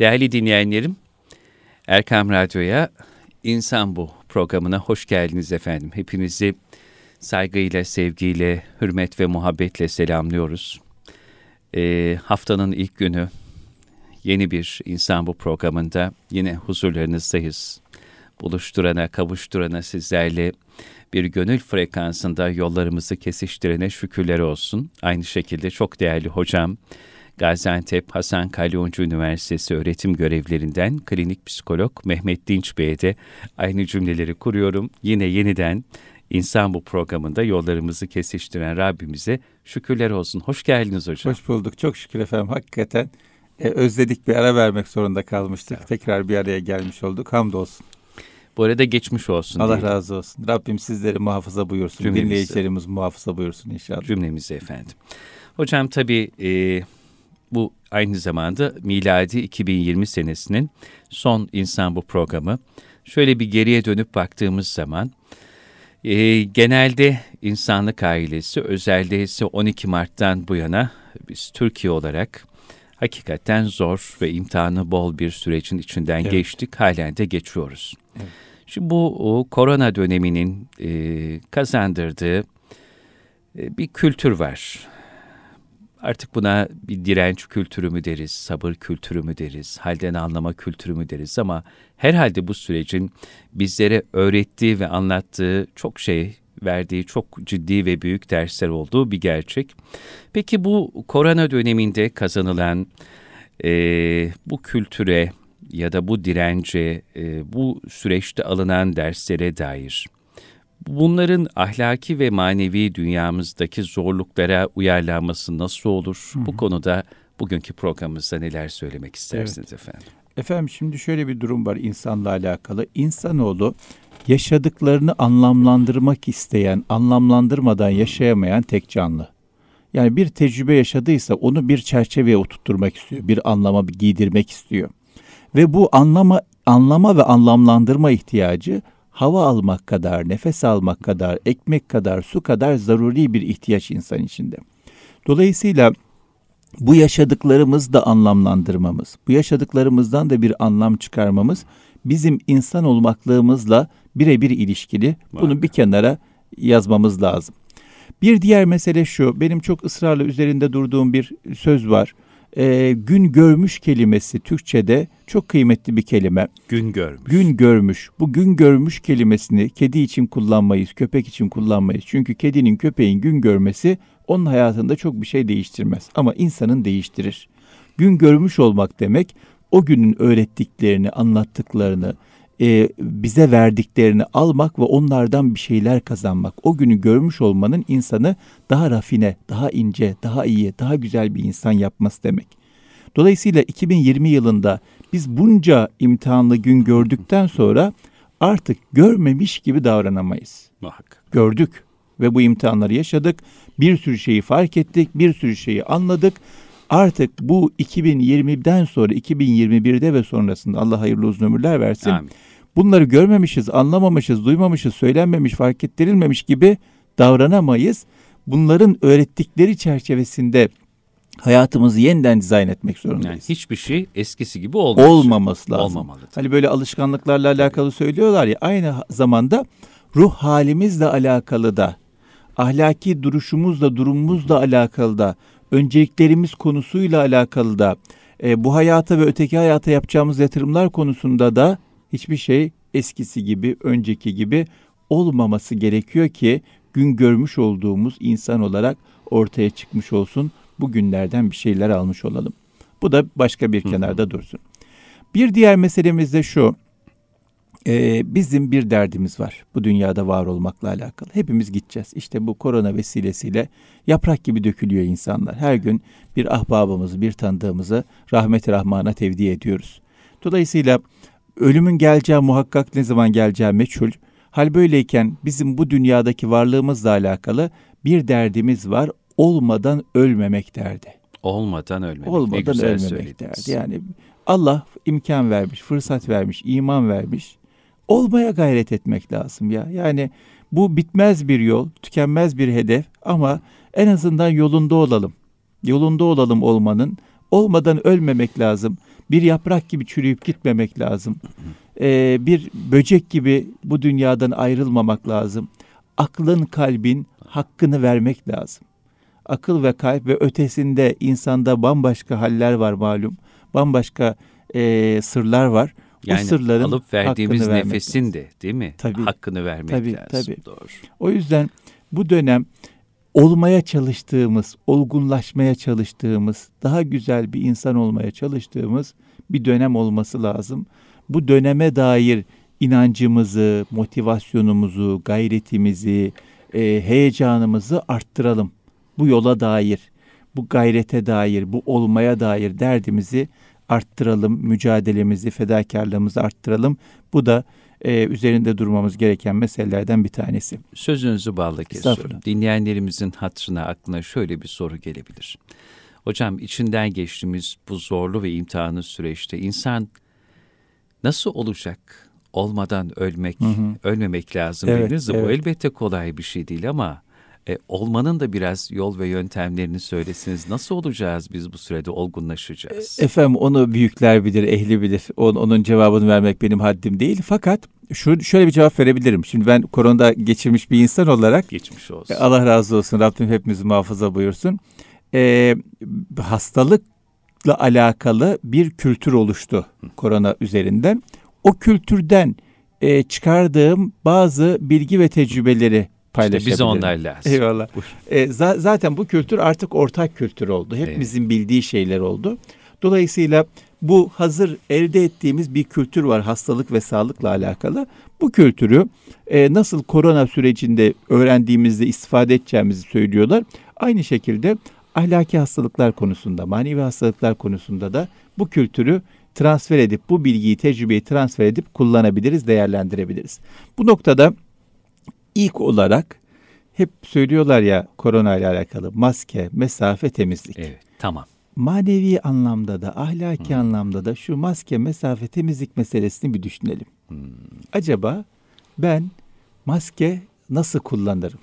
Değerli dinleyenlerim, Erkam Radyo'ya İnsan Bu programına hoş geldiniz efendim. Hepinizi saygıyla, sevgiyle, hürmet ve muhabbetle selamlıyoruz. E, haftanın ilk günü yeni bir İnsan Bu programında yine huzurlarınızdayız. Buluşturana, kavuşturana sizlerle bir gönül frekansında yollarımızı kesiştirene şükürler olsun. Aynı şekilde çok değerli hocam, Gaziantep Hasan Kalyoncu Üniversitesi öğretim görevlerinden klinik psikolog Mehmet Dinç Bey'e de aynı cümleleri kuruyorum. Yine yeniden İnsan bu programında yollarımızı kesiştiren Rabbimize şükürler olsun. Hoş geldiniz hocam. Hoş bulduk. Çok şükür efendim. Hakikaten e, özledik bir ara vermek zorunda kalmıştık. Evet. Tekrar bir araya gelmiş olduk. Hamdolsun. Bu arada geçmiş olsun. Allah diyelim. razı olsun. Rabbim sizleri muhafaza buyursun. Cümlemizi. Dinleyicilerimiz muhafaza buyursun inşallah. Cümlemizi efendim. Hocam tabii e, bu aynı zamanda miladi 2020 senesinin son insan bu programı. Şöyle bir geriye dönüp baktığımız zaman e, genelde insanlık ailesi özelde ise 12 Mart'tan bu yana biz Türkiye olarak hakikaten zor ve imtihanı bol bir sürecin içinden evet. geçtik. Halen de geçiyoruz. Evet. Şimdi bu o, korona döneminin e, kazandırdığı e, bir kültür var. Artık buna bir direnç kültürü mü deriz, sabır kültürü mü deriz, halden anlama kültürü mü deriz ama herhalde bu sürecin bizlere öğrettiği ve anlattığı çok şey, verdiği çok ciddi ve büyük dersler olduğu bir gerçek. Peki bu korona döneminde kazanılan e, bu kültüre ya da bu dirence, e, bu süreçte alınan derslere dair bunların ahlaki ve manevi dünyamızdaki zorluklara uyarlanması nasıl olur? Hı hı. Bu konuda bugünkü programımızda neler söylemek istersiniz evet. efendim? Efendim şimdi şöyle bir durum var insanla alakalı. İnsanoğlu yaşadıklarını anlamlandırmak isteyen, anlamlandırmadan yaşayamayan tek canlı. Yani bir tecrübe yaşadıysa onu bir çerçeveye oturtturmak istiyor, bir anlama bir giydirmek istiyor. Ve bu anlama anlama ve anlamlandırma ihtiyacı hava almak kadar, nefes almak kadar, ekmek kadar, su kadar zaruri bir ihtiyaç insan içinde. Dolayısıyla bu yaşadıklarımız da anlamlandırmamız, bu yaşadıklarımızdan da bir anlam çıkarmamız bizim insan olmaklığımızla birebir ilişkili. Bunu bir kenara yazmamız lazım. Bir diğer mesele şu, benim çok ısrarla üzerinde durduğum bir söz var e, gün görmüş kelimesi Türkçe'de çok kıymetli bir kelime. Gün görmüş. Gün görmüş. Bu gün görmüş kelimesini kedi için kullanmayız, köpek için kullanmayız. Çünkü kedinin, köpeğin gün görmesi onun hayatında çok bir şey değiştirmez. Ama insanın değiştirir. Gün görmüş olmak demek o günün öğrettiklerini, anlattıklarını, e, bize verdiklerini almak ve onlardan bir şeyler kazanmak. O günü görmüş olmanın insanı daha rafine, daha ince, daha iyi, daha güzel bir insan yapması demek. Dolayısıyla 2020 yılında biz bunca imtihanlı gün gördükten sonra artık görmemiş gibi davranamayız. Muhakkak. Gördük ve bu imtihanları yaşadık. Bir sürü şeyi fark ettik, bir sürü şeyi anladık. Artık bu 2020'den sonra 2021'de ve sonrasında Allah hayırlı uzun ömürler versin. Amin bunları görmemişiz, anlamamışız, duymamışız, söylenmemiş, fark ettirilmemiş gibi davranamayız. Bunların öğrettikleri çerçevesinde hayatımızı yeniden dizayn etmek zorundayız. Yani hiçbir şey eskisi gibi olmaz. Olmaması lazım. Olmamalı. Hani böyle alışkanlıklarla alakalı söylüyorlar ya aynı zamanda ruh halimizle alakalı da ahlaki duruşumuzla durumumuzla alakalı da önceliklerimiz konusuyla alakalı da e, bu hayata ve öteki hayata yapacağımız yatırımlar konusunda da hiçbir şey eskisi gibi, önceki gibi olmaması gerekiyor ki gün görmüş olduğumuz insan olarak ortaya çıkmış olsun. Bugünlerden bir şeyler almış olalım. Bu da başka bir kenarda dursun. Bir diğer meselemiz de şu. Ee, bizim bir derdimiz var bu dünyada var olmakla alakalı. Hepimiz gideceğiz. İşte bu korona vesilesiyle yaprak gibi dökülüyor insanlar. Her gün bir ahbabımızı, bir tanıdığımızı rahmet-i rahmana tevdi ediyoruz. Dolayısıyla Ölümün geleceği muhakkak ne zaman geleceği meçhul. Hal böyleyken bizim bu dünyadaki varlığımızla alakalı bir derdimiz var. Olmadan ölmemek derdi. Olmadan ölmemek. Olmadan ölmemek söylediniz. derdi. Yani Allah imkan vermiş, fırsat vermiş, iman vermiş. Olmaya gayret etmek lazım ya. Yani bu bitmez bir yol, tükenmez bir hedef ama en azından yolunda olalım. Yolunda olalım olmanın. Olmadan ölmemek lazım. Bir yaprak gibi çürüyüp gitmemek lazım. Ee, bir böcek gibi bu dünyadan ayrılmamak lazım. Aklın, kalbin hakkını vermek lazım. Akıl ve kalp ve ötesinde insanda bambaşka haller var malum. Bambaşka e, sırlar var. Yani o sırların alıp verdiğimiz nefesin de değil mi? Tabii, hakkını vermek tabii, lazım. Tabii. Doğru. O yüzden bu dönem olmaya çalıştığımız, olgunlaşmaya çalıştığımız, daha güzel bir insan olmaya çalıştığımız bir dönem olması lazım. Bu döneme dair inancımızı, motivasyonumuzu, gayretimizi, e, heyecanımızı arttıralım. Bu yola dair, bu gayrete dair, bu olmaya dair derdimizi arttıralım, mücadelemizi, fedakarlığımızı arttıralım. Bu da e, üzerinde durmamız gereken meselelerden bir tanesi. Sözünüzü bağlı kesiyorum. Dinleyenlerimizin hatırına, aklına şöyle bir soru gelebilir. Hocam içinden geçtiğimiz bu zorlu ve imtihanlı süreçte insan nasıl olacak? Olmadan ölmek, hı hı. ölmemek lazım evet, dediniz evet. bu elbette kolay bir şey değil ama e, olmanın da biraz yol ve yöntemlerini söylesiniz. Nasıl olacağız biz bu sürede olgunlaşacağız? E, efendim onu büyükler bilir, ehli bilir. Onun, onun cevabını vermek benim haddim değil. Fakat şu şöyle bir cevap verebilirim. Şimdi ben koronada geçirmiş bir insan olarak geçmiş olsun. Allah razı olsun. Rabbim hepimizi muhafaza buyursun. Ee, hastalıkla alakalı bir kültür oluştu Hı. korona üzerinden. O kültürden e, çıkardığım bazı bilgi ve tecrübeleri paylaşabilirim. İşte bize onlar lazım. Eyvallah. E, za- zaten bu kültür artık ortak kültür oldu. Hepimizin evet. bildiği şeyler oldu. Dolayısıyla bu hazır elde ettiğimiz bir kültür var hastalık ve sağlıkla alakalı. Bu kültürü e, nasıl korona sürecinde öğrendiğimizde istifade edeceğimizi söylüyorlar. Aynı şekilde ahlaki hastalıklar konusunda, manevi hastalıklar konusunda da bu kültürü transfer edip bu bilgiyi, tecrübeyi transfer edip kullanabiliriz, değerlendirebiliriz. Bu noktada ilk olarak hep söylüyorlar ya korona ile alakalı maske, mesafe, temizlik. Evet, tamam. Manevi anlamda da, ahlaki hmm. anlamda da şu maske, mesafe, temizlik meselesini bir düşünelim. Hmm. Acaba ben maske nasıl kullanırım?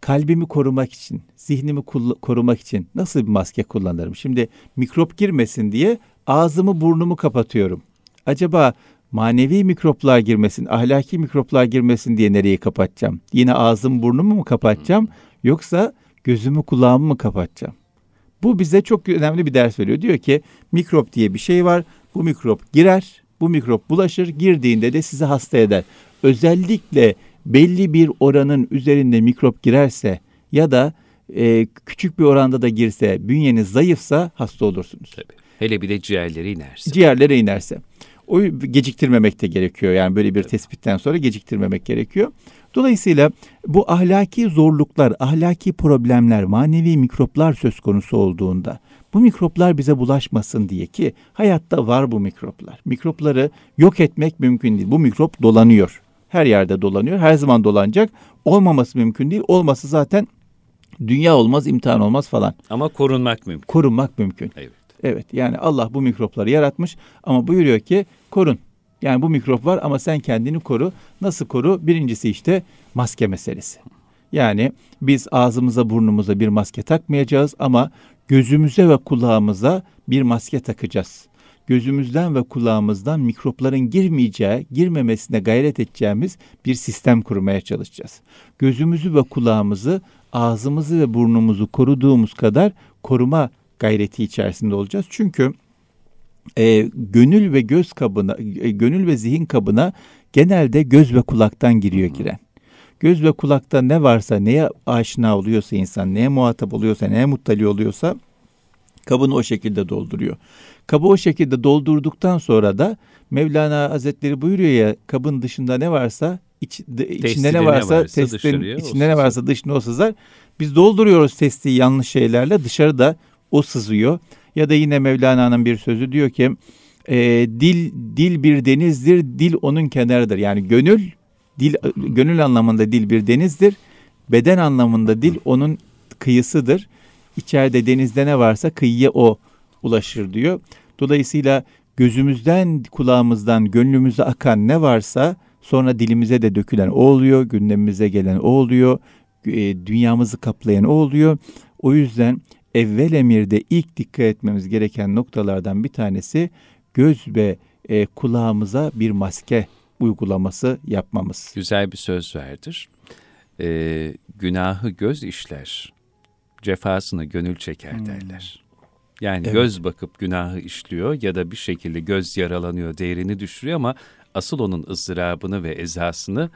Kalbimi korumak için, zihnimi korumak için nasıl bir maske kullanırım? Şimdi mikrop girmesin diye ağzımı burnumu kapatıyorum. Acaba manevi mikroplar girmesin, ahlaki mikroplar girmesin diye nereyi kapatacağım? Yine ağzım burnumu mu kapatacağım yoksa gözümü kulağımı mı kapatacağım? Bu bize çok önemli bir ders veriyor. Diyor ki mikrop diye bir şey var. Bu mikrop girer, bu mikrop bulaşır. Girdiğinde de sizi hasta eder. Özellikle belli bir oranın üzerinde mikrop girerse ya da e, küçük bir oranda da girse, bünyeniz zayıfsa hasta olursunuz. Tabii. Hele bir de ciğerleri inerse. Ciğerlere inerse. O geciktirmemek de gerekiyor. Yani böyle bir tespitten sonra geciktirmemek gerekiyor. Dolayısıyla bu ahlaki zorluklar, ahlaki problemler, manevi mikroplar söz konusu olduğunda bu mikroplar bize bulaşmasın diye ki hayatta var bu mikroplar. Mikropları yok etmek mümkün değil. Bu mikrop dolanıyor. Her yerde dolanıyor. Her zaman dolanacak. Olmaması mümkün değil. Olması zaten dünya olmaz, imtihan olmaz falan. Ama korunmak mümkün. Korunmak mümkün. Evet. Evet yani Allah bu mikropları yaratmış ama buyuruyor ki korun. Yani bu mikrop var ama sen kendini koru. Nasıl koru? Birincisi işte maske meselesi. Yani biz ağzımıza burnumuza bir maske takmayacağız ama gözümüze ve kulağımıza bir maske takacağız. Gözümüzden ve kulağımızdan mikropların girmeyeceği, girmemesine gayret edeceğimiz bir sistem kurmaya çalışacağız. Gözümüzü ve kulağımızı, ağzımızı ve burnumuzu koruduğumuz kadar koruma gayreti içerisinde olacağız. Çünkü e, gönül ve göz kabına, e, gönül ve zihin kabına genelde göz ve kulaktan giriyor giren. Göz ve kulakta ne varsa, neye aşina oluyorsa insan, neye muhatap oluyorsa, neye muttali oluyorsa kabını o şekilde dolduruyor. Kabı o şekilde doldurduktan sonra da Mevlana Hazretleri buyuruyor ya kabın dışında ne varsa iç, de, içinde ne varsa, varsa testin içinde ne varsa dışına o sızar. Biz dolduruyoruz testi yanlış şeylerle dışarıda o sızıyor. Ya da yine Mevlana'nın bir sözü diyor ki e, dil dil bir denizdir, dil onun kenarıdır. Yani gönül dil gönül anlamında dil bir denizdir. Beden anlamında dil onun kıyısıdır. İçeride denizde ne varsa kıyıya o ulaşır diyor. Dolayısıyla gözümüzden, kulağımızdan, gönlümüze akan ne varsa sonra dilimize de dökülen o oluyor, gündemimize gelen o oluyor, e, dünyamızı kaplayan o oluyor. O yüzden evvel emirde ilk dikkat etmemiz gereken noktalardan bir tanesi göz ve e, kulağımıza bir maske uygulaması yapmamız. Güzel bir söz verdir. Ee, günahı göz işler, cefasını gönül çeker hmm. derler. Yani evet. göz bakıp günahı işliyor ya da bir şekilde göz yaralanıyor, değerini düşürüyor ama asıl onun ızdırabını ve ezasını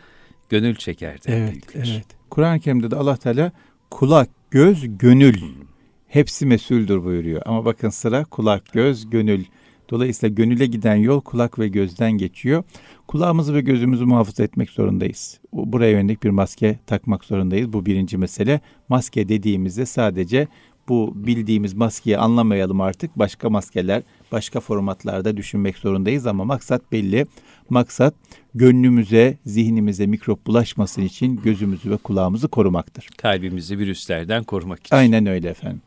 gönül çeker der evet. Evet. Kur'an-ı Kerim'de de Allah Teala kulak, göz, gönül hmm. Hepsi mesuldür buyuruyor. Ama bakın sıra kulak, göz, gönül. Dolayısıyla gönüle giden yol kulak ve gözden geçiyor. Kulağımızı ve gözümüzü muhafaza etmek zorundayız. Buraya yönelik bir maske takmak zorundayız. Bu birinci mesele. Maske dediğimizde sadece bu bildiğimiz maskeyi anlamayalım artık. Başka maskeler, başka formatlarda düşünmek zorundayız ama maksat belli. Maksat gönlümüze, zihnimize mikrop bulaşmasın için gözümüzü ve kulağımızı korumaktır. Kalbimizi virüslerden korumak için. Aynen öyle efendim.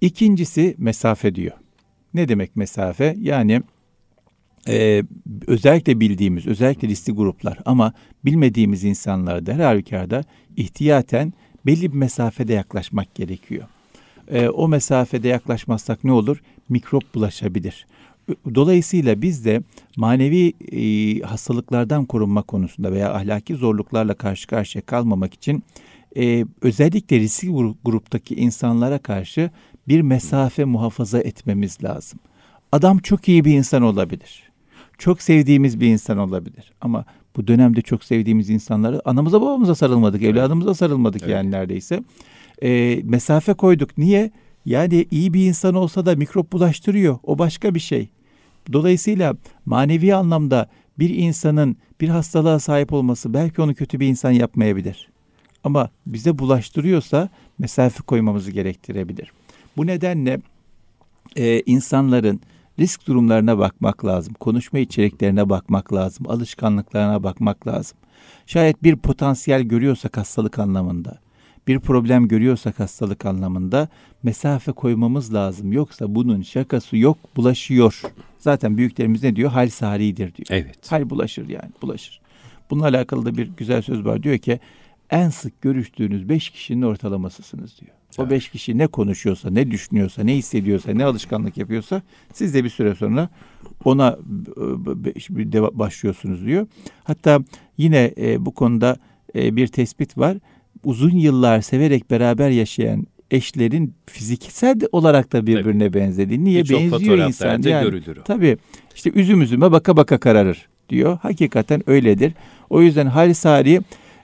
İkincisi mesafe diyor. Ne demek mesafe? Yani e, özellikle bildiğimiz, özellikle riskli gruplar ama bilmediğimiz insanlarda her halükarda ihtiyaten belli bir mesafede yaklaşmak gerekiyor. E, o mesafede yaklaşmazsak ne olur? Mikrop bulaşabilir. Dolayısıyla biz de manevi e, hastalıklardan korunma konusunda veya ahlaki zorluklarla karşı karşıya kalmamak için e, özellikle riskli gruptaki insanlara karşı bir mesafe muhafaza etmemiz lazım. Adam çok iyi bir insan olabilir. Çok sevdiğimiz bir insan olabilir. Ama bu dönemde çok sevdiğimiz insanları anamıza babamıza sarılmadık, evet. evladımıza sarılmadık evet. yani neredeyse. E, mesafe koyduk. Niye? Yani iyi bir insan olsa da mikrop bulaştırıyor. O başka bir şey. Dolayısıyla manevi anlamda bir insanın bir hastalığa sahip olması belki onu kötü bir insan yapmayabilir. Ama bize bulaştırıyorsa mesafe koymamızı gerektirebilir. Bu nedenle e, insanların risk durumlarına bakmak lazım. Konuşma içeriklerine bakmak lazım. Alışkanlıklarına bakmak lazım. Şayet bir potansiyel görüyorsak hastalık anlamında, bir problem görüyorsak hastalık anlamında mesafe koymamız lazım. Yoksa bunun şakası yok, bulaşıyor. Zaten büyüklerimiz ne diyor? Hal saridir diyor. Evet. Hal bulaşır yani, bulaşır. Bununla alakalı da bir güzel söz var. Diyor ki en sık görüştüğünüz beş kişinin ortalamasısınız diyor. O beş kişi ne konuşuyorsa, ne düşünüyorsa, ne hissediyorsa, ne alışkanlık yapıyorsa siz de bir süre sonra ona başlıyorsunuz diyor. Hatta yine e, bu konuda e, bir tespit var. Uzun yıllar severek beraber yaşayan eşlerin fiziksel olarak da birbirine tabii. benzediği. Niye Birçok benziyor insan? Yani, görülür o. Tabii. İşte üzüm üzüme baka baka kararır diyor. Hakikaten öyledir. O yüzden hal sari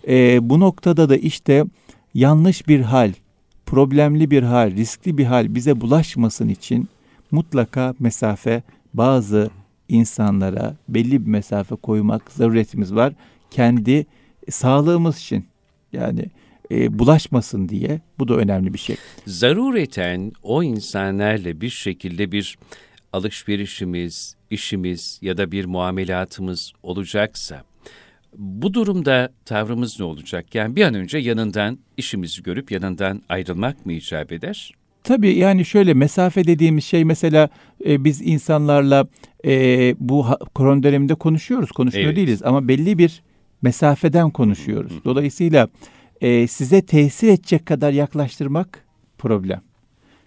e, bu noktada da işte yanlış bir hal, problemli bir hal, riskli bir hal bize bulaşmasın için mutlaka mesafe bazı insanlara belli bir mesafe koymak zaruretimiz var. Kendi sağlığımız için yani e, bulaşmasın diye bu da önemli bir şey. Zarureten o insanlarla bir şekilde bir alışverişimiz, işimiz ya da bir muamelatımız olacaksa bu durumda tavrımız ne olacak? Yani bir an önce yanından işimizi görüp yanından ayrılmak mı icap eder? Tabii yani şöyle mesafe dediğimiz şey mesela e, biz insanlarla e, bu korona döneminde konuşuyoruz, konuşmuyor evet. değiliz ama belli bir mesafeden konuşuyoruz. Dolayısıyla e, size tesir edecek kadar yaklaştırmak problem.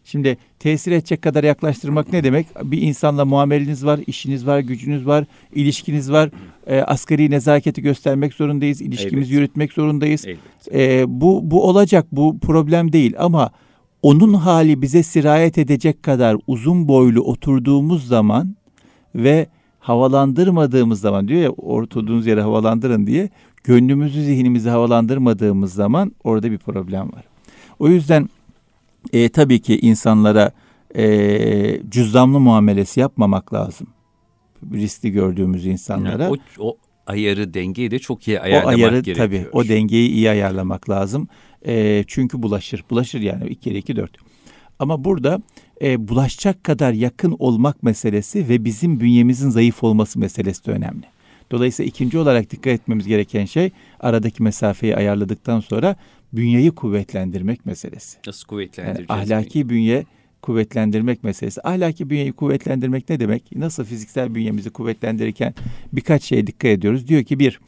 Şimdi tesir edecek kadar yaklaştırmak ne demek? Bir insanla muameleniz var, işiniz var, gücünüz var, ilişkiniz var. E, asgari nezaketi göstermek zorundayız, ilişkimizi evet. yürütmek zorundayız. E, bu, bu olacak, bu problem değil ama onun hali bize sirayet edecek kadar uzun boylu oturduğumuz zaman ve havalandırmadığımız zaman diyor ya oturduğunuz yere havalandırın diye gönlümüzü zihnimizi havalandırmadığımız zaman orada bir problem var. O yüzden e, tabii ki insanlara e, cüzdanlı muamelesi yapmamak lazım. Riskli gördüğümüz insanlara. Yani o, o ayarı, dengeyi de çok iyi ayarlamak o ayarı, gerekiyor. Tabii o dengeyi iyi ayarlamak lazım. E, çünkü bulaşır. Bulaşır yani 2 kere 2 4. Ama burada e, bulaşacak kadar yakın olmak meselesi ve bizim bünyemizin zayıf olması meselesi de önemli. Dolayısıyla ikinci olarak dikkat etmemiz gereken şey aradaki mesafeyi ayarladıktan sonra bünyeyi kuvvetlendirmek meselesi. Nasıl kuvvetlendireceğiz? Yani ahlaki mi? bünye kuvvetlendirmek meselesi. Ahlaki bünyeyi kuvvetlendirmek ne demek? Nasıl fiziksel bünyemizi kuvvetlendirirken birkaç şeye dikkat ediyoruz. Diyor ki bir,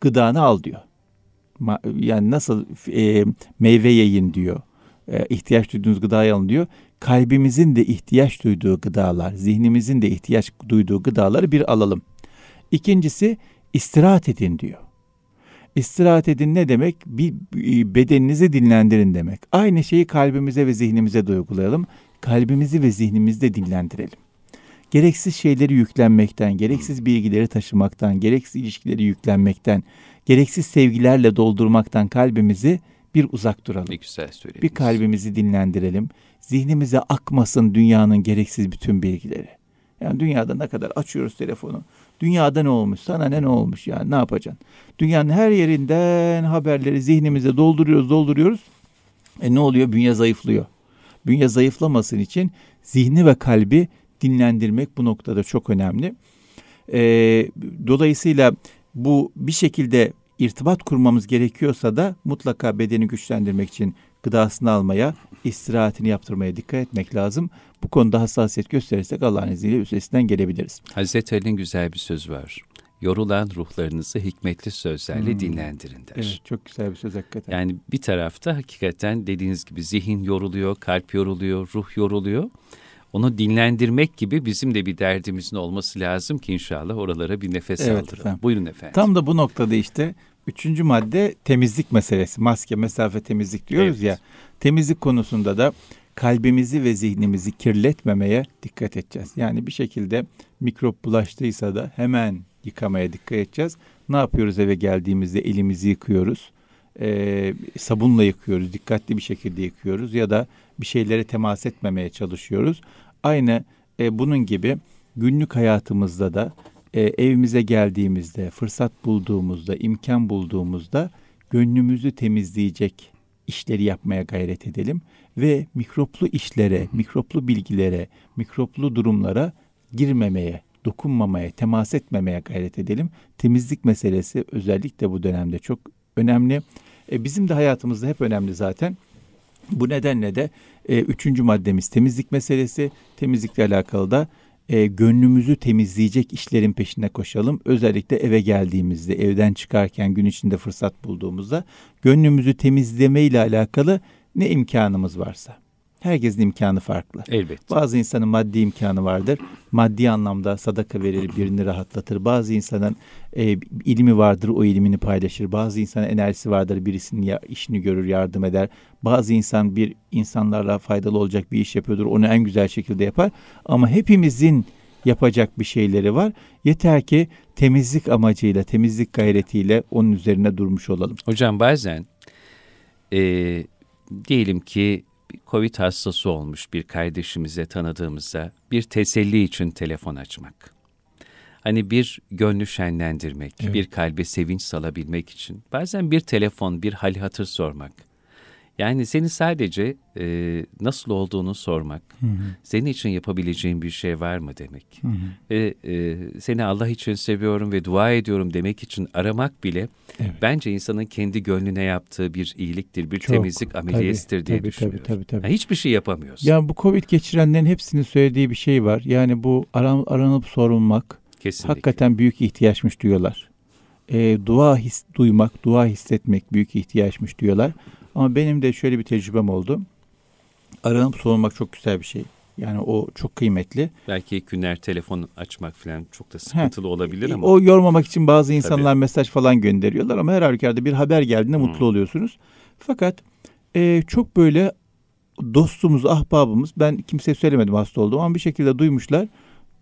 gıdanı al diyor. Yani nasıl e, meyve yiyin diyor. e, ihtiyaç duyduğunuz gıdayı alın diyor. Kalbimizin de ihtiyaç duyduğu gıdalar, zihnimizin de ihtiyaç duyduğu gıdaları bir alalım. İkincisi istirahat edin diyor. İstirahat edin ne demek? Bir bedeninizi dinlendirin demek. Aynı şeyi kalbimize ve zihnimize de uygulayalım. Kalbimizi ve zihnimizi de dinlendirelim. Gereksiz şeyleri yüklenmekten, gereksiz bilgileri taşımaktan, gereksiz ilişkileri yüklenmekten, gereksiz sevgilerle doldurmaktan kalbimizi bir uzak duralım. Ne güzel söylediniz. Bir kalbimizi dinlendirelim. Zihnimize akmasın dünyanın gereksiz bütün bilgileri. Yani dünyada ne kadar açıyoruz telefonu. Dünyada ne olmuş? Sana ne ne olmuş yani ne yapacaksın? Dünyanın her yerinden haberleri zihnimize dolduruyoruz, dolduruyoruz. E ne oluyor? Bünye zayıflıyor. Bünye zayıflamasın için zihni ve kalbi dinlendirmek bu noktada çok önemli. E, dolayısıyla bu bir şekilde irtibat kurmamız gerekiyorsa da mutlaka bedeni güçlendirmek için gıdasını almaya, istirahatini yaptırmaya dikkat etmek lazım. Bu konuda hassasiyet gösterirsek Allah'ın izniyle üstesinden gelebiliriz. Hazreti Ali'nin güzel bir sözü var. Yorulan ruhlarınızı hikmetli sözlerle hmm. dinlendirin der. Evet, çok güzel bir söz hakikaten. Yani bir tarafta hakikaten dediğiniz gibi zihin yoruluyor, kalp yoruluyor, ruh yoruluyor. Onu dinlendirmek gibi bizim de bir derdimizin olması lazım ki inşallah oralara bir nefes evet, aldıralım. Efendim. Buyurun efendim. Tam da bu noktada işte Üçüncü madde temizlik meselesi. Maske, mesafe, temizlik diyoruz evet. ya. Temizlik konusunda da kalbimizi ve zihnimizi kirletmemeye dikkat edeceğiz. Yani bir şekilde mikrop bulaştıysa da hemen yıkamaya dikkat edeceğiz. Ne yapıyoruz eve geldiğimizde elimizi yıkıyoruz. Ee, sabunla yıkıyoruz, dikkatli bir şekilde yıkıyoruz ya da bir şeylere temas etmemeye çalışıyoruz. Aynı e, bunun gibi günlük hayatımızda da e, evimize geldiğimizde, fırsat bulduğumuzda, imkan bulduğumuzda gönlümüzü temizleyecek işleri yapmaya gayret edelim ve mikroplu işlere, mikroplu bilgilere, mikroplu durumlara girmemeye, dokunmamaya, temas etmemeye gayret edelim. Temizlik meselesi özellikle bu dönemde çok önemli. E, bizim de hayatımızda hep önemli zaten. Bu nedenle de e, üçüncü maddemiz temizlik meselesi. Temizlikle alakalı da e, gönlümüzü temizleyecek işlerin peşine koşalım. Özellikle eve geldiğimizde, evden çıkarken, gün içinde fırsat bulduğumuzda gönlümüzü temizleme ile alakalı ne imkanımız varsa. Herkesin imkanı farklı. Elbette. Bazı insanın maddi imkanı vardır. Maddi anlamda sadaka verir, birini rahatlatır. Bazı insanın e, ilmi vardır, o ilmini paylaşır. Bazı insanın enerjisi vardır, birisinin ya, işini görür, yardım eder. Bazı insan bir insanlarla faydalı olacak bir iş yapıyordur, onu en güzel şekilde yapar. Ama hepimizin yapacak bir şeyleri var. Yeter ki temizlik amacıyla, temizlik gayretiyle onun üzerine durmuş olalım. Hocam bazen e, diyelim ki Covid hastası olmuş bir kardeşimize tanıdığımızda bir teselli için telefon açmak. Hani bir gönlü şenlendirmek, evet. bir kalbe sevinç salabilmek için bazen bir telefon, bir hal hatır sormak yani seni sadece e, nasıl olduğunu sormak, hı hı. senin için yapabileceğin bir şey var mı demek. Hı hı. Ve e, seni Allah için seviyorum ve dua ediyorum demek için aramak bile evet. bence insanın kendi gönlüne yaptığı bir iyiliktir, bir Çok, temizlik ameliyesidir diye tabii, düşünüyorum. Tabii, tabii, tabii. Yani hiçbir şey yapamıyorsun. Ya bu Covid geçirenlerin hepsinin söylediği bir şey var. Yani bu aran, aranıp sorulmak Kesinlikle. hakikaten büyük ihtiyaçmış diyorlar. E, dua his, duymak, dua hissetmek büyük ihtiyaçmış diyorlar. Ama benim de şöyle bir tecrübem oldu. Aranıp sorulmak çok güzel bir şey. Yani o çok kıymetli. Belki günler telefon açmak falan çok da sıkıntılı He, olabilir ama. O yormamak için bazı insanlar Tabii. mesaj falan gönderiyorlar ama her halükarda bir haber geldiğinde hmm. mutlu oluyorsunuz. Fakat e, çok böyle dostumuz, ahbabımız ben kimseye söylemedim hasta olduğum ama bir şekilde duymuşlar.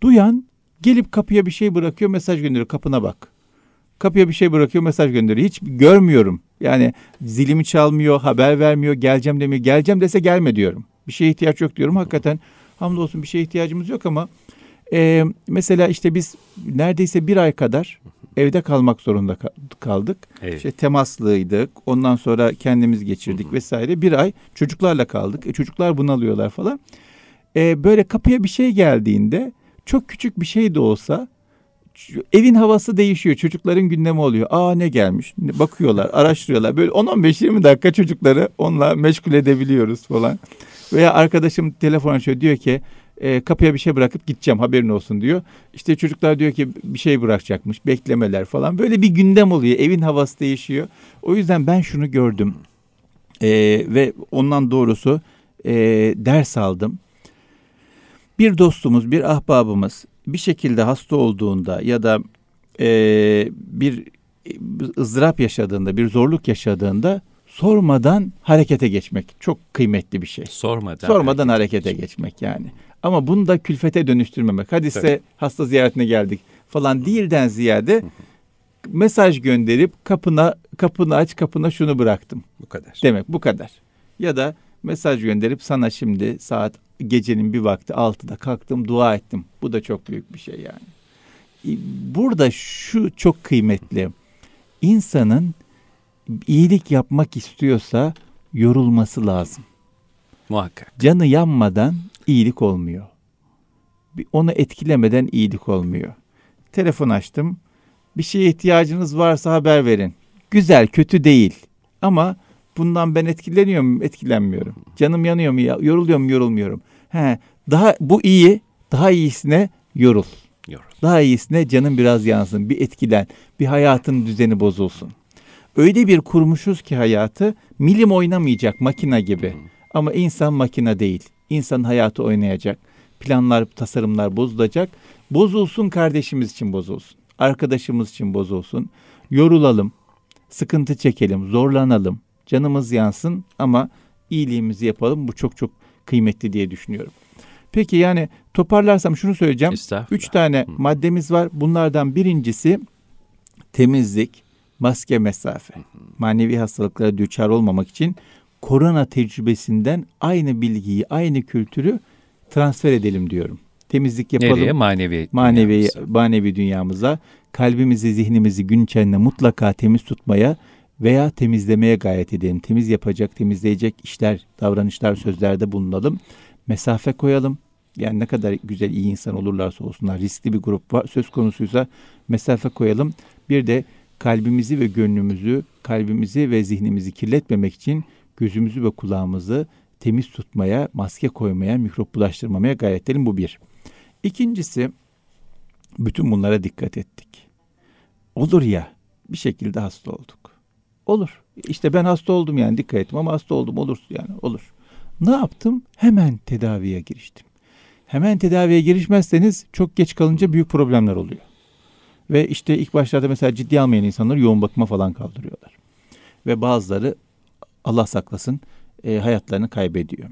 Duyan gelip kapıya bir şey bırakıyor mesaj gönderiyor kapına bak. Kapıya bir şey bırakıyor mesaj gönderiyor. Hiç görmüyorum. Yani zilimi çalmıyor, haber vermiyor, geleceğim demiyor. Geleceğim dese gelme diyorum. Bir şeye ihtiyaç yok diyorum. Hakikaten hamdolsun bir şeye ihtiyacımız yok ama e, mesela işte biz neredeyse bir ay kadar evde kalmak zorunda kaldık. Evet. İşte temaslıydık. Ondan sonra kendimiz geçirdik hı hı. vesaire. Bir ay çocuklarla kaldık. E, çocuklar bunalıyorlar falan. E, böyle kapıya bir şey geldiğinde çok küçük bir şey de olsa evin havası değişiyor. Çocukların gündemi oluyor. Aa ne gelmiş? Bakıyorlar, araştırıyorlar. Böyle 10-15-20 dakika çocukları onunla meşgul edebiliyoruz falan. Veya arkadaşım telefon açıyor diyor ki e, kapıya bir şey bırakıp gideceğim haberin olsun diyor. İşte çocuklar diyor ki bir şey bırakacakmış beklemeler falan. Böyle bir gündem oluyor. Evin havası değişiyor. O yüzden ben şunu gördüm. E, ve ondan doğrusu e, ders aldım. Bir dostumuz, bir ahbabımız bir şekilde hasta olduğunda ya da e, bir ızdırap yaşadığında, bir zorluk yaşadığında sormadan harekete geçmek çok kıymetli bir şey. Sormadan. Sormadan harekete, harekete geçmek yani. Ama bunu da külfete dönüştürmemek. Hadi size hasta ziyaretine geldik falan değilden ziyade mesaj gönderip kapına kapını aç kapına şunu bıraktım. Bu kadar. Demek bu kadar. Ya da mesaj gönderip sana şimdi saat gecenin bir vakti altıda kalktım dua ettim. Bu da çok büyük bir şey yani. Burada şu çok kıymetli. İnsanın iyilik yapmak istiyorsa yorulması lazım. Muhakkak. Canı yanmadan iyilik olmuyor. Onu etkilemeden iyilik olmuyor. Telefon açtım. Bir şeye ihtiyacınız varsa haber verin. Güzel, kötü değil. Ama bundan ben etkileniyor muyum? Etkilenmiyorum. Canım yanıyor mu? Yoruluyor mu? Yorulmuyorum. He, daha bu iyi. Daha iyisine yorul. Yorul. Daha iyisine canım biraz yansın. Bir etkilen. Bir hayatın düzeni bozulsun. Öyle bir kurmuşuz ki hayatı milim oynamayacak makina gibi. Ama insan makina değil. İnsanın hayatı oynayacak. Planlar, tasarımlar bozulacak. Bozulsun kardeşimiz için bozulsun. Arkadaşımız için bozulsun. Yorulalım. Sıkıntı çekelim, zorlanalım. Canımız yansın ama iyiliğimizi yapalım. Bu çok çok kıymetli diye düşünüyorum. Peki yani toparlarsam şunu söyleyeceğim. Üç tane Hı. maddemiz var. Bunlardan birincisi temizlik, maske mesafe. Manevi hastalıklara düçar olmamak için korona tecrübesinden aynı bilgiyi, aynı kültürü transfer edelim diyorum. Temizlik yapalım. Nereye? Manevi manevi dünyamıza. manevi dünyamıza. Kalbimizi, zihnimizi gün içerisinde mutlaka temiz tutmaya veya temizlemeye gayret edelim. Temiz yapacak, temizleyecek işler, davranışlar, sözlerde bulunalım. Mesafe koyalım. Yani ne kadar güzel iyi insan olurlarsa olsunlar riskli bir grup var, söz konusuysa mesafe koyalım. Bir de kalbimizi ve gönlümüzü, kalbimizi ve zihnimizi kirletmemek için gözümüzü ve kulağımızı temiz tutmaya, maske koymaya, mikrop bulaştırmamaya gayret edelim. Bu bir. İkincisi, bütün bunlara dikkat ettik. Olur ya, bir şekilde hasta olduk. Olur. İşte ben hasta oldum yani dikkat ettim hasta oldum olur yani olur. Ne yaptım? Hemen tedaviye giriştim. Hemen tedaviye girişmezseniz çok geç kalınca büyük problemler oluyor. Ve işte ilk başlarda mesela ciddi almayan insanları yoğun bakıma falan kaldırıyorlar. Ve bazıları Allah saklasın e, hayatlarını kaybediyor.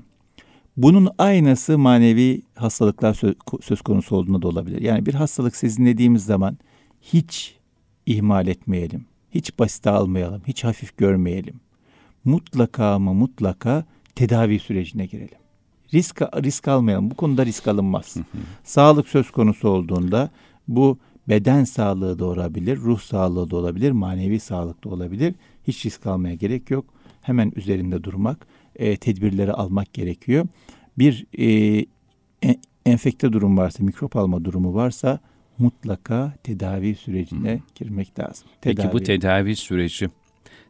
Bunun aynısı manevi hastalıklar söz, söz konusu olduğunda da olabilir. Yani bir hastalık sezinlediğimiz zaman hiç ihmal etmeyelim. Hiç basite almayalım. Hiç hafif görmeyelim. Mutlaka ama mutlaka tedavi sürecine girelim. Risk, risk almayalım. Bu konuda risk alınmaz. Sağlık söz konusu olduğunda bu beden sağlığı da olabilir, ruh sağlığı da olabilir, manevi sağlık da olabilir. Hiç risk almaya gerek yok. Hemen üzerinde durmak, e, tedbirleri almak gerekiyor. Bir e, enfekte durum varsa, mikrop alma durumu varsa mutlaka tedavi sürecine Hı. girmek lazım. Tedavi. Peki bu tedavi süreci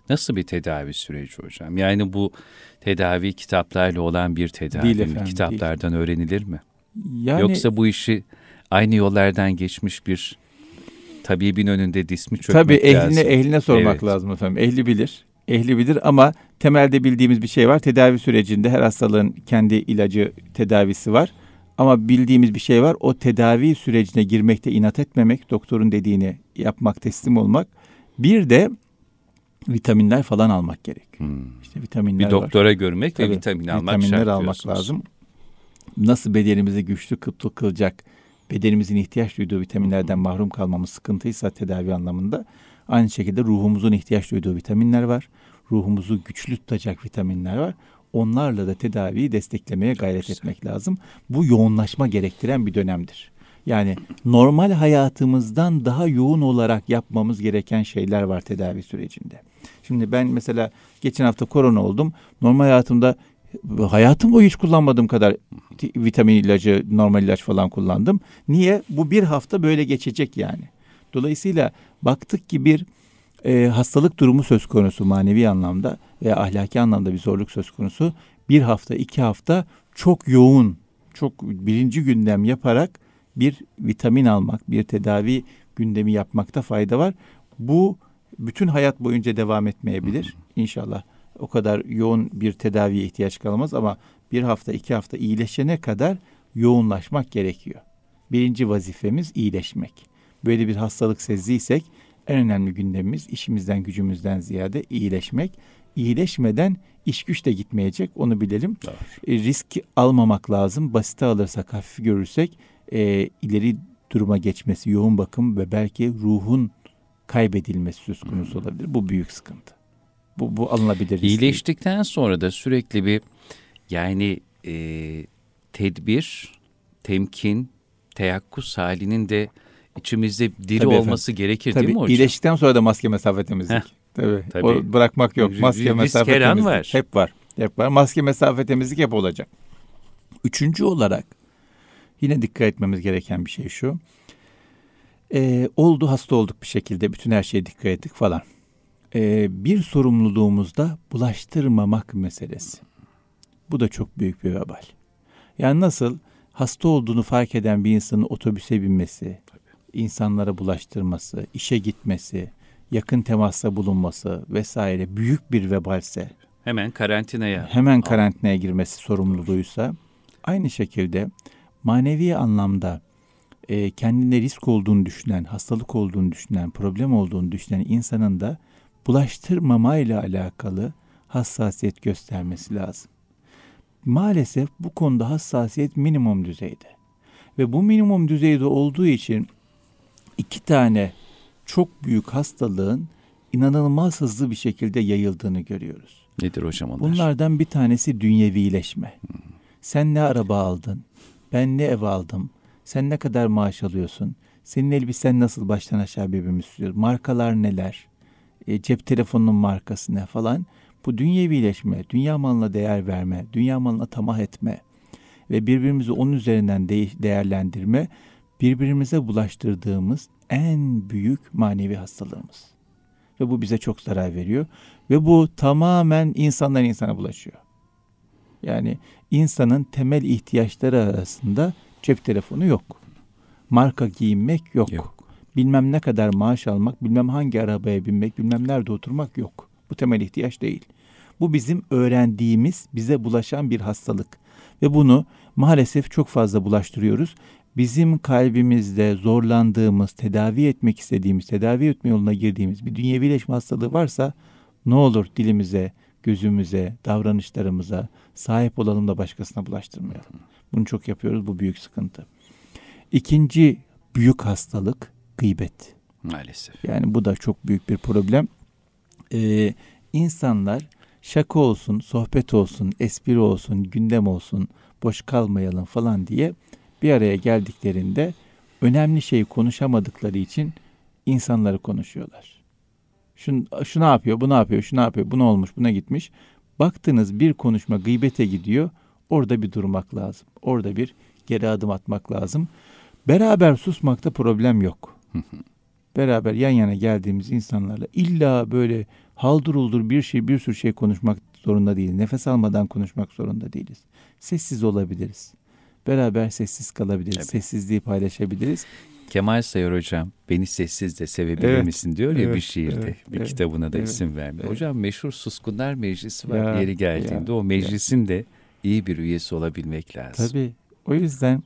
nasıl bir tedavi süreci hocam? Yani bu tedavi kitaplarla olan bir tedavi değil efendim, mi? Kitaplardan değil. öğrenilir mi? Yani, Yoksa bu işi aynı yollardan geçmiş bir tabibin önünde dismi çökmek Tabii ehline, lazım. ehline sormak evet. lazım efendim. Ehli bilir. Ehli bilir ama temelde bildiğimiz bir şey var. Tedavi sürecinde her hastalığın kendi ilacı, tedavisi var. Ama bildiğimiz bir şey var. O tedavi sürecine girmekte inat etmemek, doktorun dediğini yapmak, teslim olmak. Bir de vitaminler falan almak gerek. Hmm. İşte vitaminler Bir doktora var. görmek Tabii, ve vitamin almak vitaminler almak lazım. Nasıl bedenimizi güçlü kıtlı kılacak, bedenimizin ihtiyaç duyduğu vitaminlerden mahrum kalmamız sıkıntıysa tedavi anlamında aynı şekilde ruhumuzun ihtiyaç duyduğu vitaminler var. Ruhumuzu güçlü tutacak vitaminler var. Onlarla da tedaviyi desteklemeye gayret Çok etmek güzel. lazım. Bu yoğunlaşma gerektiren bir dönemdir. Yani normal hayatımızdan daha yoğun olarak yapmamız gereken şeyler var tedavi sürecinde. Şimdi ben mesela geçen hafta korona oldum. Normal hayatımda hayatım boyu hiç kullanmadığım kadar vitamin ilacı, normal ilaç falan kullandım. Niye? Bu bir hafta böyle geçecek yani. Dolayısıyla baktık ki bir e, hastalık durumu söz konusu manevi anlamda veya ahlaki anlamda bir zorluk söz konusu. Bir hafta, iki hafta çok yoğun, çok birinci gündem yaparak bir vitamin almak, bir tedavi gündemi yapmakta fayda var. Bu bütün hayat boyunca devam etmeyebilir. İnşallah o kadar yoğun bir tedaviye ihtiyaç kalmaz ama bir hafta iki hafta iyileşene kadar yoğunlaşmak gerekiyor. Birinci vazifemiz iyileşmek. Böyle bir hastalık sezdiysek en önemli gündemimiz işimizden gücümüzden ziyade iyileşmek. İyileşmeden iş güç de gitmeyecek onu bilelim. Doğru. E, risk almamak lazım. Basite alırsak, hafif görürsek e, ileri duruma geçmesi, yoğun bakım ve belki ruhun kaybedilmesi söz konusu hmm. olabilir. Bu büyük sıkıntı. Bu, bu alınabilir. İyileştikten değil. sonra da sürekli bir yani e, tedbir, temkin, teyakkuz halinin de içimizde diri Tabii olması efendim. gerekir Tabii, değil mi hocam? İyileştikten sonra da maske mesafe temizlik. Heh. Tabii. Tabii. O bırakmak yok. Maske mesafe temizlik. var. Hep var. Hep var. Maske mesafe temizlik hep olacak. Üçüncü olarak yine dikkat etmemiz gereken bir şey şu. Ee, oldu hasta olduk bir şekilde bütün her şeye dikkat ettik falan. Ee, bir sorumluluğumuzda bulaştırmamak meselesi. Bu da çok büyük bir vebal. Yani nasıl hasta olduğunu fark eden bir insanın otobüse binmesi, insanlara bulaştırması, işe gitmesi, yakın temasta bulunması vesaire büyük bir vebalse hemen karantinaya hemen karantinaya girmesi sorumluluğuysa aynı şekilde manevi anlamda e, kendine risk olduğunu düşünen, hastalık olduğunu düşünen, problem olduğunu düşünen insanın da bulaştırmama ile alakalı hassasiyet göstermesi lazım. Maalesef bu konuda hassasiyet minimum düzeyde. Ve bu minimum düzeyde olduğu için iki tane çok büyük hastalığın inanılmaz hızlı bir şekilde yayıldığını görüyoruz. Nedir hocam onlar? Bunlardan bir tanesi dünyevileşme. Hmm. Sen ne araba aldın? Ben ne ev aldım? Sen ne kadar maaş alıyorsun? Senin elbisen nasıl baştan aşağı birbirimiz sürüyor? Markalar neler? E, cep telefonunun markası ne falan? Bu dünyevileşme, dünya malına değer verme, dünya malına tamah etme ve birbirimizi onun üzerinden de- değerlendirme birbirimize bulaştırdığımız en büyük manevi hastalığımız. Ve bu bize çok zarar veriyor. Ve bu tamamen insandan insana bulaşıyor. Yani insanın temel ihtiyaçları arasında cep telefonu yok. Marka giyinmek yok. yok. Bilmem ne kadar maaş almak, bilmem hangi arabaya binmek, bilmem nerede oturmak yok. Bu temel ihtiyaç değil. Bu bizim öğrendiğimiz, bize bulaşan bir hastalık. Ve bunu maalesef çok fazla bulaştırıyoruz bizim kalbimizde zorlandığımız, tedavi etmek istediğimiz, tedavi etme yoluna girdiğimiz bir dünyevileşme hastalığı varsa ne olur dilimize, gözümüze, davranışlarımıza sahip olalım da başkasına bulaştırmayalım. Bunu çok yapıyoruz, bu büyük sıkıntı. İkinci büyük hastalık gıybet. Maalesef. Yani bu da çok büyük bir problem. Ee, insanlar şaka olsun, sohbet olsun, espri olsun, gündem olsun, boş kalmayalım falan diye bir araya geldiklerinde önemli şeyi konuşamadıkları için insanları konuşuyorlar. Şu, şu ne yapıyor, bu ne yapıyor, şu ne yapıyor, bu ne olmuş, buna gitmiş. Baktınız bir konuşma gıybete gidiyor, orada bir durmak lazım. Orada bir geri adım atmak lazım. Beraber susmakta problem yok. Beraber yan yana geldiğimiz insanlarla illa böyle haldır uldur bir şey bir sürü şey konuşmak zorunda değiliz. Nefes almadan konuşmak zorunda değiliz. Sessiz olabiliriz beraber sessiz kalabiliriz. Evet. Sessizliği paylaşabiliriz. Kemal Sayar hocam beni sessiz de sevebilir evet. misin diyor ya evet. bir şiirde. Evet. bir evet. kitabına da evet. isim vermiyor. Evet. Hocam meşhur Suskunlar Meclisi var ya, yeri geldiğinde. Ya, o meclisin ya. de iyi bir üyesi olabilmek lazım. Tabii. O yüzden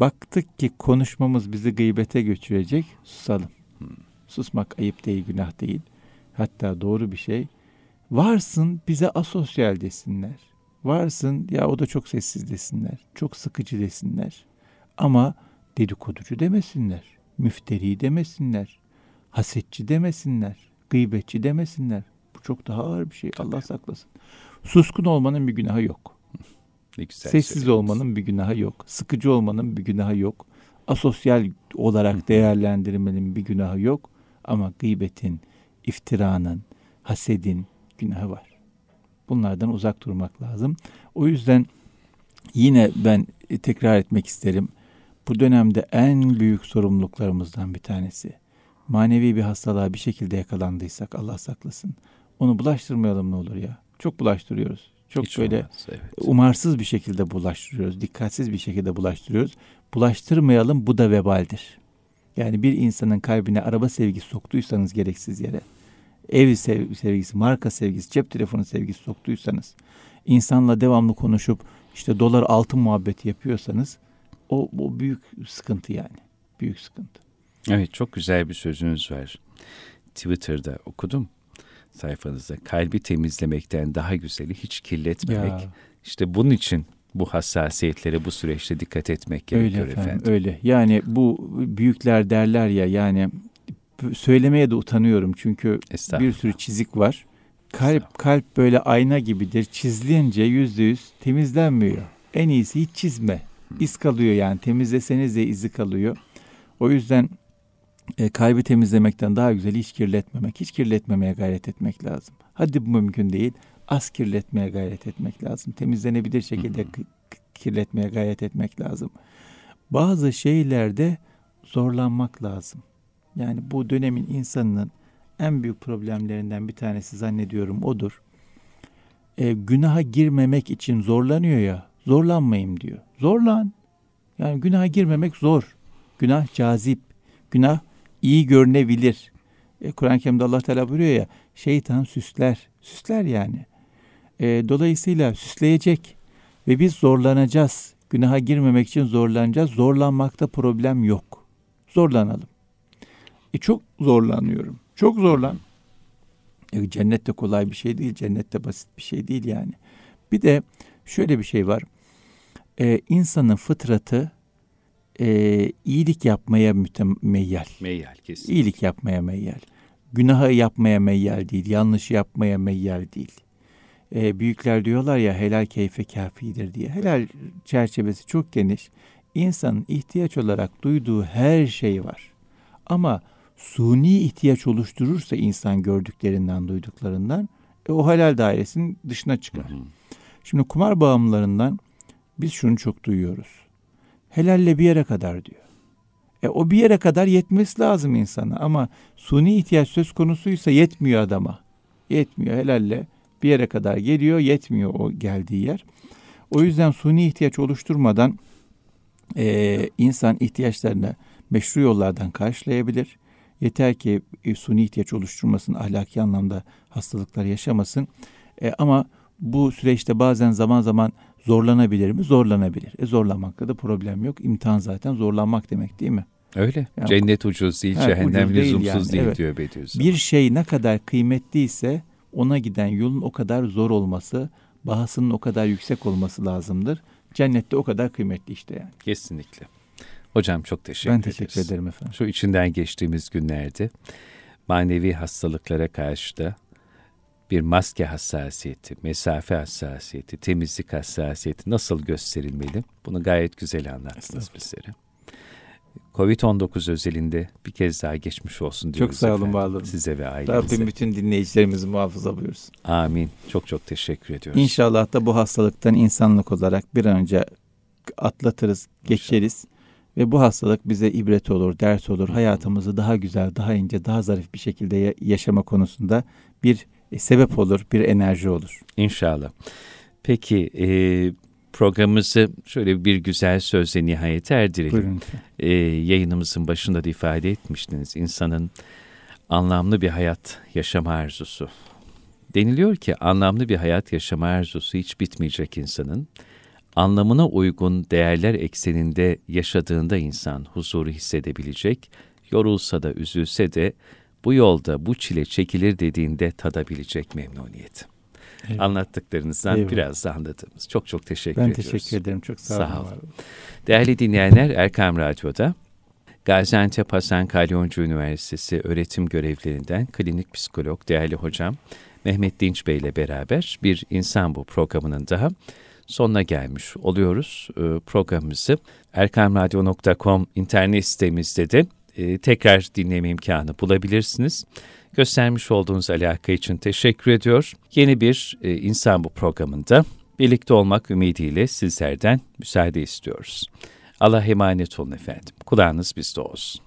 baktık ki konuşmamız bizi gıybete götürecek. Susalım. Hmm. Susmak ayıp değil, günah değil. Hatta doğru bir şey. Varsın bize asosyal desinler. Varsın ya o da çok sessiz desinler. Çok sıkıcı desinler. Ama dedikoducu demesinler. Müfteri demesinler. Hasetçi demesinler. Gıybetçi demesinler. Bu çok daha ağır bir şey. Tabii. Allah saklasın. Suskun olmanın bir günahı yok. Ne güzel Sessiz olmanın bir günahı yok. Sıkıcı olmanın bir günahı yok. Asosyal olarak değerlendirmenin bir günahı yok. Ama gıybetin, iftiranın, hasedin günahı var. Bunlardan uzak durmak lazım. O yüzden yine ben tekrar etmek isterim. Bu dönemde en büyük sorumluluklarımızdan bir tanesi. Manevi bir hastalığa bir şekilde yakalandıysak Allah saklasın. Onu bulaştırmayalım ne olur ya. Çok bulaştırıyoruz. Çok Hiç böyle olmaz, evet. umarsız bir şekilde bulaştırıyoruz. Dikkatsiz bir şekilde bulaştırıyoruz. Bulaştırmayalım bu da vebaldir. Yani bir insanın kalbine araba sevgisi soktuysanız gereksiz yere ev sevgisi, marka sevgisi, cep telefonu sevgisi soktuysanız, insanla devamlı konuşup işte dolar altın muhabbeti yapıyorsanız o, o büyük sıkıntı yani. Büyük sıkıntı. Evet çok güzel bir sözünüz var. Twitter'da okudum sayfanızda. Kalbi temizlemekten daha güzeli hiç kirletmemek. Ya. İşte bunun için bu hassasiyetlere bu süreçte dikkat etmek gerekiyor öyle efendim, efendim. Öyle. Yani bu büyükler derler ya yani söylemeye de utanıyorum çünkü bir sürü çizik var. Kalp kalp böyle ayna gibidir. Çizilince yüzde yüz temizlenmiyor. En iyisi hiç çizme. İz kalıyor yani temizleseniz de izi kalıyor. O yüzden e, kalbi temizlemekten daha güzel hiç kirletmemek, hiç kirletmemeye gayret etmek lazım. Hadi bu mümkün değil, az kirletmeye gayret etmek lazım. Temizlenebilir şekilde kirletmeye gayret etmek lazım. Bazı şeylerde zorlanmak lazım. Yani bu dönemin insanının en büyük problemlerinden bir tanesi zannediyorum odur. E, günaha girmemek için zorlanıyor ya, zorlanmayayım diyor. Zorlan. Yani günaha girmemek zor. Günah cazip. Günah iyi görünebilir. E, Kur'an-ı Kerim'de Allah Teala buyuruyor ya, şeytan süsler. Süsler yani. E, dolayısıyla süsleyecek ve biz zorlanacağız. Günaha girmemek için zorlanacağız. Zorlanmakta problem yok. Zorlanalım. E çok zorlanıyorum. Çok zorlan. E, cennet de kolay bir şey değil. Cennet de basit bir şey değil yani. Bir de şöyle bir şey var. E, insanın fıtratı e, iyilik yapmaya mütemeyyel. Meyyal kesin. İyilik yapmaya meyyal. Günahı yapmaya meyyal değil. Yanlış yapmaya meyyal değil. E, büyükler diyorlar ya helal keyfe kafidir diye. Helal çerçevesi çok geniş. İnsanın ihtiyaç olarak duyduğu her şey var. Ama suni ihtiyaç oluşturursa insan gördüklerinden, duyduklarından e, o helal dairesinin dışına çıkar. Hı hı. Şimdi kumar bağımlılarından biz şunu çok duyuyoruz. Helalle bir yere kadar diyor. E, o bir yere kadar yetmesi lazım insana ama suni ihtiyaç söz konusuysa yetmiyor adama. Yetmiyor helalle bir yere kadar geliyor yetmiyor o geldiği yer. O yüzden suni ihtiyaç oluşturmadan e, insan ihtiyaçlarını meşru yollardan karşılayabilir. Yeter ki e, suni ihtiyaç oluşturmasın, ahlaki anlamda hastalıklar yaşamasın. E, ama bu süreçte bazen zaman zaman zorlanabilir mi? Zorlanabilir. E zorlanmakta da problem yok. İmtihan zaten zorlanmak demek değil mi? Öyle. Yani, Cennet ucuz değil, cehennem ucuz lüzumsuz değil, yani. değil evet. diyor Bediüzzaman. Bir şey ne kadar kıymetliyse ona giden yolun o kadar zor olması, bahasının o kadar yüksek olması lazımdır. Cennette o kadar kıymetli işte yani. Kesinlikle. Hocam çok teşekkür ederiz. Ben teşekkür ederiz. ederim efendim. Şu içinden geçtiğimiz günlerde manevi hastalıklara karşı da bir maske hassasiyeti, mesafe hassasiyeti, temizlik hassasiyeti nasıl gösterilmeli? Bunu gayet güzel anlattınız bizlere. Covid-19 özelinde bir kez daha geçmiş olsun diyoruz. Çok sağ olun, var olun. Size ve ailenize. Rabbim bütün dinleyicilerimizi muhafaza buyursun. Amin. Çok çok teşekkür ediyoruz. İnşallah da bu hastalıktan insanlık olarak bir an önce atlatırız, geçeriz. Ve bu hastalık bize ibret olur, ders olur. Hayatımızı daha güzel, daha ince, daha zarif bir şekilde yaşama konusunda bir e, sebep olur, bir enerji olur. İnşallah. Peki e, programımızı şöyle bir güzel sözle nihayete erdirelim. E, yayınımızın başında da ifade etmiştiniz. İnsanın anlamlı bir hayat yaşama arzusu. Deniliyor ki anlamlı bir hayat yaşama arzusu hiç bitmeyecek insanın. Anlamına uygun değerler ekseninde yaşadığında insan huzuru hissedebilecek, yorulsa da üzülse de bu yolda bu çile çekilir dediğinde tadabilecek memnuniyet. Evet. Anlattıklarınızdan evet. biraz da anladığımız. Çok çok teşekkür ben ediyoruz. Ben teşekkür ederim. Çok sağ, sağ olun. Değerli dinleyenler Erkam Radyo'da Gaziantep Hasan Kalyoncu Üniversitesi öğretim görevlerinden klinik psikolog değerli hocam Mehmet Dinç Bey ile beraber bir insan bu programının daha sonuna gelmiş oluyoruz. Ee, programımızı erkamradyo.com internet sitemizde de e, tekrar dinleme imkanı bulabilirsiniz. Göstermiş olduğunuz alaka için teşekkür ediyor. Yeni bir e, insan bu programında birlikte olmak ümidiyle sizlerden müsaade istiyoruz. Allah emanet olun efendim. Kulağınız bizde olsun.